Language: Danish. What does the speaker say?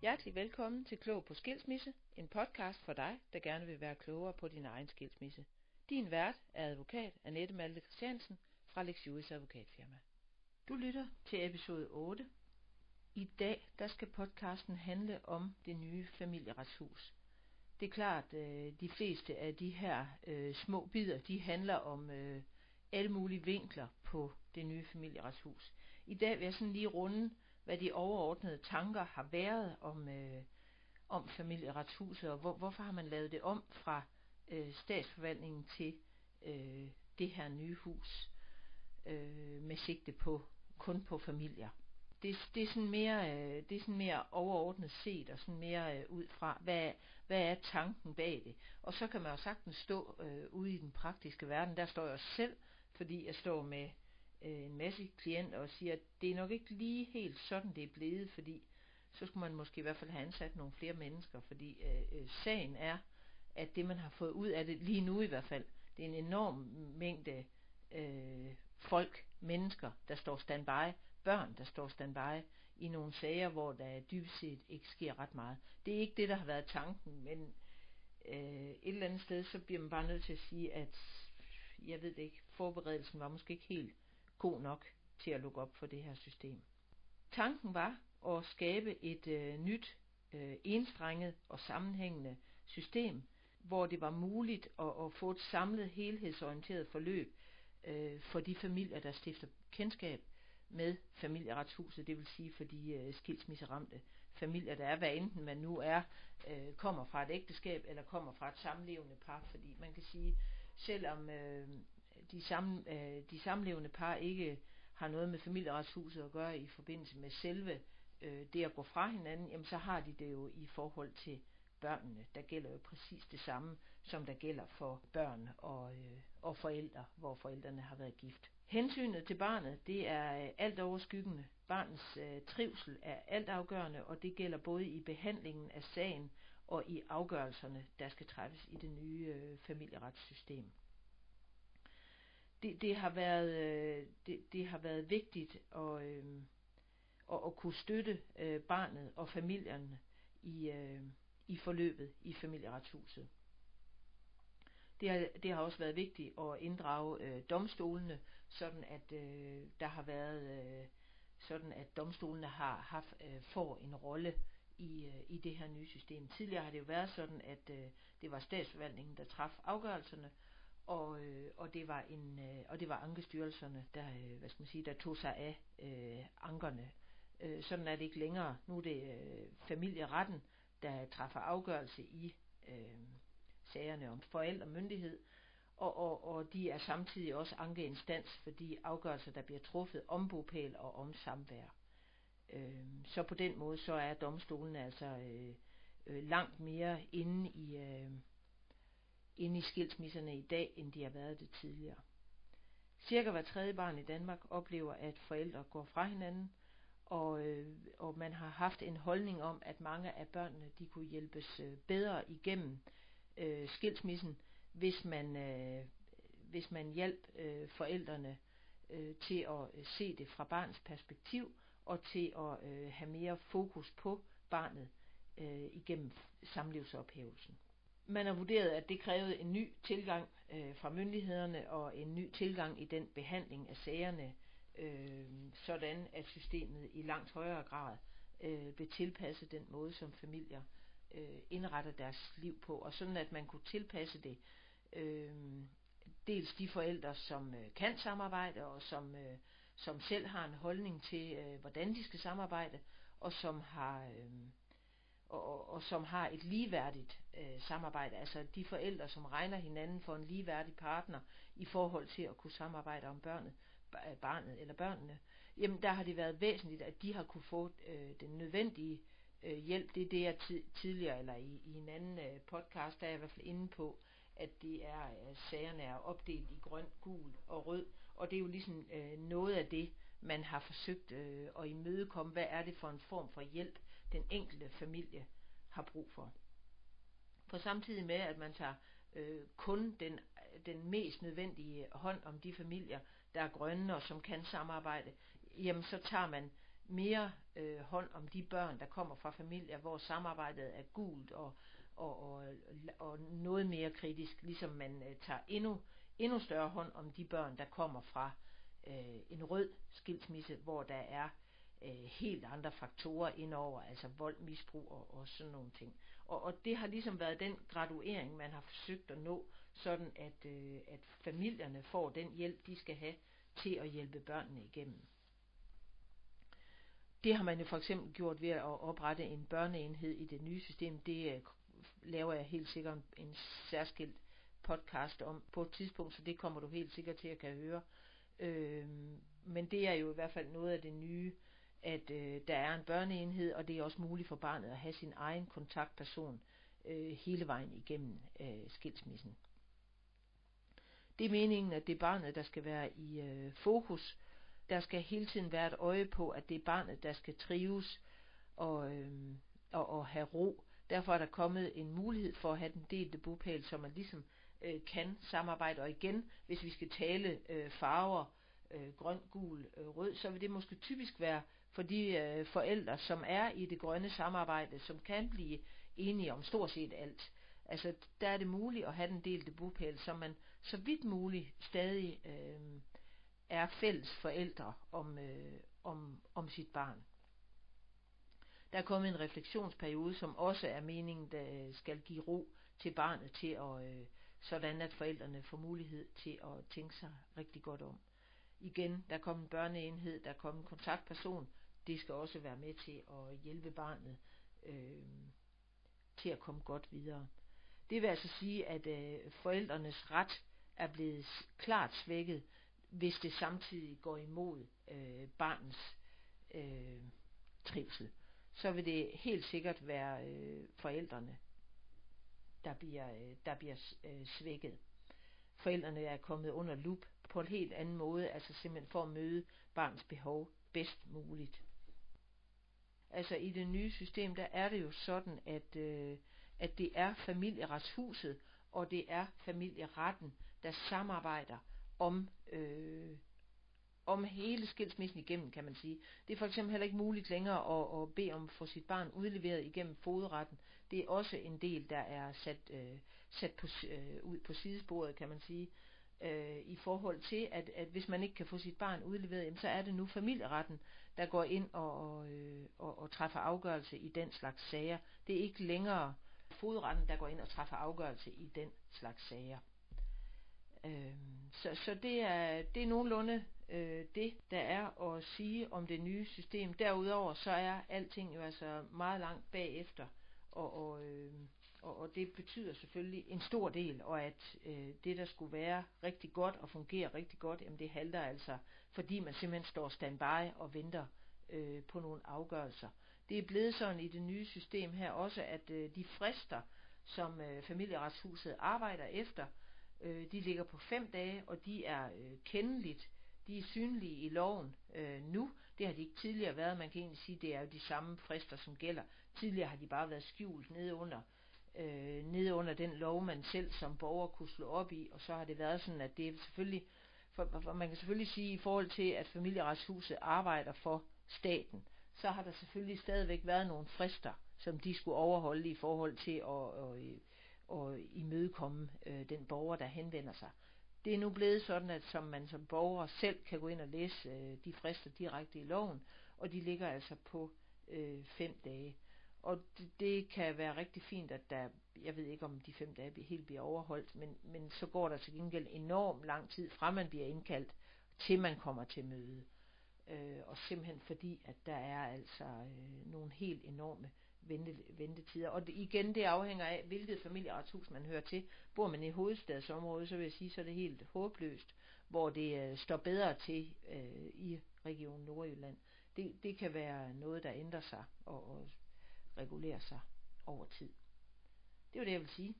Hjertelig velkommen til Klog på Skilsmisse, en podcast for dig, der gerne vil være klogere på din egen skilsmisse. Din vært er advokat Annette Malte Christiansen fra Lex Juris Advokatfirma. Du lytter til episode 8. I dag der skal podcasten handle om det nye familieretshus. Det er klart, øh, de fleste af de her øh, små bidder, de handler om øh, alle mulige vinkler på det nye familieretshus. I dag vil jeg sådan lige runde hvad de overordnede tanker har været om, øh, om familieretshuset, og hvor, hvorfor har man lavet det om fra øh, statsforvaltningen til øh, det her nye hus øh, med sigte på kun på familier. Det, det, er sådan mere, øh, det er sådan mere overordnet set og sådan mere øh, ud fra, hvad, hvad er tanken bag det. Og så kan man jo sagtens stå øh, ude i den praktiske verden. Der står jeg selv, fordi jeg står med øh, en masse klienter og siger, at det er nok ikke lige helt sådan, det er blevet, fordi så skulle man måske i hvert fald have ansat nogle flere mennesker, fordi øh, øh, sagen er, at det man har fået ud af det, lige nu i hvert fald, det er en enorm mængde øh, folk, mennesker, der står standby, børn, der står standby i nogle sager, hvor der dybest set ikke sker ret meget. Det er ikke det, der har været tanken, men øh, et eller andet sted, så bliver man bare nødt til at sige, at jeg ved det ikke, forberedelsen var måske ikke helt god nok til at lukke op for det her system. Tanken var at skabe et øh, nyt, øh, enstrenget og sammenhængende system, hvor det var muligt at, at få et samlet, helhedsorienteret forløb øh, for de familier, der stifter kendskab med familieretshuset, det vil sige for de øh, skilsmisseramte familier, der er, hvad enten man nu er, øh, kommer fra et ægteskab eller kommer fra et samlevende par, fordi man kan sige, selvom øh, de, sammen, øh, de samlevende par ikke har noget med familieretshuset at gøre i forbindelse med selve øh, det at gå fra hinanden, jamen så har de det jo i forhold til børnene. Der gælder jo præcis det samme, som der gælder for børn og, øh, og forældre, hvor forældrene har været gift. Hensynet til barnet, det er øh, alt overskyggende. Barnets øh, trivsel er altafgørende, og det gælder både i behandlingen af sagen og i afgørelserne, der skal træffes i det nye øh, familieretssystem det, det har været øh, det, det har været vigtigt at, øh, at, at kunne støtte øh, barnet og familien i, øh, i forløbet i familieretshuset. Det har, det har også været vigtigt at inddrage øh, domstolene, sådan at øh, der har været øh, sådan at domstolene har haft øh, får en rolle i, øh, i det her nye system. Tidligere har det jo været sådan, at øh, det var statsforvaltningen, der traf afgørelserne, og, øh, og det var en øh, og det var ankestyrelserne der øh, hvad skal man sige der tog sig af øh, ankerne. Øh, sådan er det ikke længere. Nu er det øh, familieretten der træffer afgørelse i øh, sagerne om forældremyndighed og, og, og de er samtidig også ankeinstans for de afgørelser der bliver truffet om bopæl og om samvær. Øh, så på den måde så er domstolen altså øh, øh, langt mere inde i øh, inde i skilsmisserne i dag, end de har været det tidligere. Cirka hver tredje barn i Danmark oplever, at forældre går fra hinanden, og, øh, og man har haft en holdning om, at mange af børnene de kunne hjælpes øh, bedre igennem øh, skilsmissen, hvis man, øh, hvis man hjalp øh, forældrene øh, til at øh, se det fra barnets perspektiv, og til at øh, have mere fokus på barnet øh, igennem samlivsophævelsen man har vurderet, at det krævede en ny tilgang øh, fra myndighederne og en ny tilgang i den behandling af sagerne, øh, sådan at systemet i langt højere grad øh, blev tilpasset den måde, som familier øh, indretter deres liv på, og sådan at man kunne tilpasse det øh, dels de forældre, som øh, kan samarbejde og som, øh, som selv har en holdning til, øh, hvordan de skal samarbejde, og som har øh, og, og, som har et ligeværdigt øh, samarbejde, altså de forældre, som regner hinanden for en ligeværdig partner i forhold til at kunne samarbejde om børnet, øh, barnet eller børnene, jamen der har det været væsentligt, at de har kunne få øh, den nødvendige øh, hjælp. Det er det, jeg tidligere, eller i, i en anden øh, podcast, der er jeg i hvert fald inde på, at det er, øh, sagerne er opdelt i grøn, gul og rød, og det er jo ligesom øh, noget af det, man har forsøgt øh, at imødekomme. Hvad er det for en form for hjælp, den enkelte familie har brug for? På samtidig med, at man tager øh, kun den, den mest nødvendige hånd om de familier, der er grønne og som kan samarbejde, jamen så tager man mere øh, hånd om de børn, der kommer fra familier, hvor samarbejdet er gult og, og, og, og noget mere kritisk, ligesom man øh, tager endnu, endnu større hånd om de børn, der kommer fra øh, en rød skilsmisse, hvor der er øh, helt andre faktorer indover, altså vold, misbrug og, og sådan nogle ting. Og, og det har ligesom været den graduering, man har forsøgt at nå, sådan at, øh, at familierne får den hjælp, de skal have til at hjælpe børnene igennem. Det har man jo for eksempel gjort ved at oprette en børneenhed i det nye system. Det øh, laver jeg helt sikkert en særskilt podcast om på et tidspunkt, så det kommer du helt sikkert til at kan høre. Øh, men det er jo i hvert fald noget af det nye, at øh, der er en børneenhed, og det er også muligt for barnet at have sin egen kontaktperson øh, hele vejen igennem øh, skilsmissen. Det er meningen, at det er barnet, der skal være i øh, fokus. Der skal hele tiden være et øje på, at det er barnet, der skal trives og, øh, og, og have ro. Derfor er der kommet en mulighed for at have den delte bopæl, så man ligesom øh, kan samarbejde. Og igen, hvis vi skal tale øh, farver, øh, grøn, gul, øh, rød, så vil det måske typisk være for de øh, forældre, som er i det grønne samarbejde, som kan blive enige om stort set alt. Altså, der er det muligt at have den delte bopæl, så man så vidt muligt stadig øh, er fælles forældre om, øh, om, om sit barn. Der er kommet en refleksionsperiode, som også er meningen, der skal give ro til barnet til at, øh, sådan at forældrene får mulighed til at tænke sig rigtig godt om. Igen, der kommer en børneenhed, der kommer en kontaktperson, det skal også være med til at hjælpe barnet øh, til at komme godt videre. Det vil altså sige, at øh, forældrenes ret er blevet klart svækket, hvis det samtidig går imod øh, barnets øh, trivsel. Så vil det helt sikkert være øh, forældrene, der bliver, øh, der bliver øh, svækket. Forældrene er kommet under lup på en helt anden måde, altså simpelthen for at møde barnets behov bedst muligt. Altså i det nye system, der er det jo sådan, at, øh, at det er familieretshuset, og det er familieretten, der samarbejder om, øh, om hele skilsmissen igennem, kan man sige. Det er for eksempel heller ikke muligt længere at, at bede om at få sit barn udleveret igennem fodretten. Det er også en del, der er sat, øh, sat på, øh, ud på sidesporet, kan man sige øh, i forhold til, at, at hvis man ikke kan få sit barn udleveret, jamen, så er det nu familieretten, der går ind og, og, øh, og, og træffer afgørelse i den slags sager. Det er ikke længere fodretten, der går ind og træffer afgørelse i den slags sager. Øh, så, så det er, det er nogenlunde øh, det, der er at sige om det nye system. Derudover så er alting jo altså meget langt bagefter, og, og øh, og, og det betyder selvfølgelig en stor del, og at øh, det, der skulle være rigtig godt og fungere rigtig godt, jamen det halter altså, fordi man simpelthen står standby og venter øh, på nogle afgørelser. Det er blevet sådan i det nye system her også, at øh, de frister, som øh, familieretshuset arbejder efter, øh, de ligger på fem dage, og de er øh, kendeligt, de er synlige i loven øh, nu. Det har de ikke tidligere været. Man kan egentlig sige, at det er jo de samme frister, som gælder. Tidligere har de bare været skjult nede under øh, nede under den lov, man selv som borger kunne slå op i, og så har det været sådan, at det er selvfølgelig, for, for man kan selvfølgelig sige, i forhold til, at familieretshuset arbejder for staten, så har der selvfølgelig stadigvæk været nogle frister, som de skulle overholde i forhold til at, at, at imødekomme øh, den borger, der henvender sig. Det er nu blevet sådan, at som man som borger selv kan gå ind og læse øh, de frister direkte i loven, og de ligger altså på øh, fem dage. Og det, det kan være rigtig fint, at der, jeg ved ikke om de fem dage helt bliver overholdt, men, men så går der til gengæld enormt lang tid fra man bliver indkaldt, til man kommer til møde. Øh, og simpelthen fordi, at der er altså øh, nogle helt enorme vente, ventetider. Og det, igen, det afhænger af, hvilket familieretshus man hører til. Bor man i hovedstadsområdet, så vil jeg sige, så er det helt håbløst, hvor det øh, står bedre til øh, i Region Nordjylland. Det, det kan være noget, der ændrer sig, og, og regulere sig over tid. Det var det, jeg vil sige.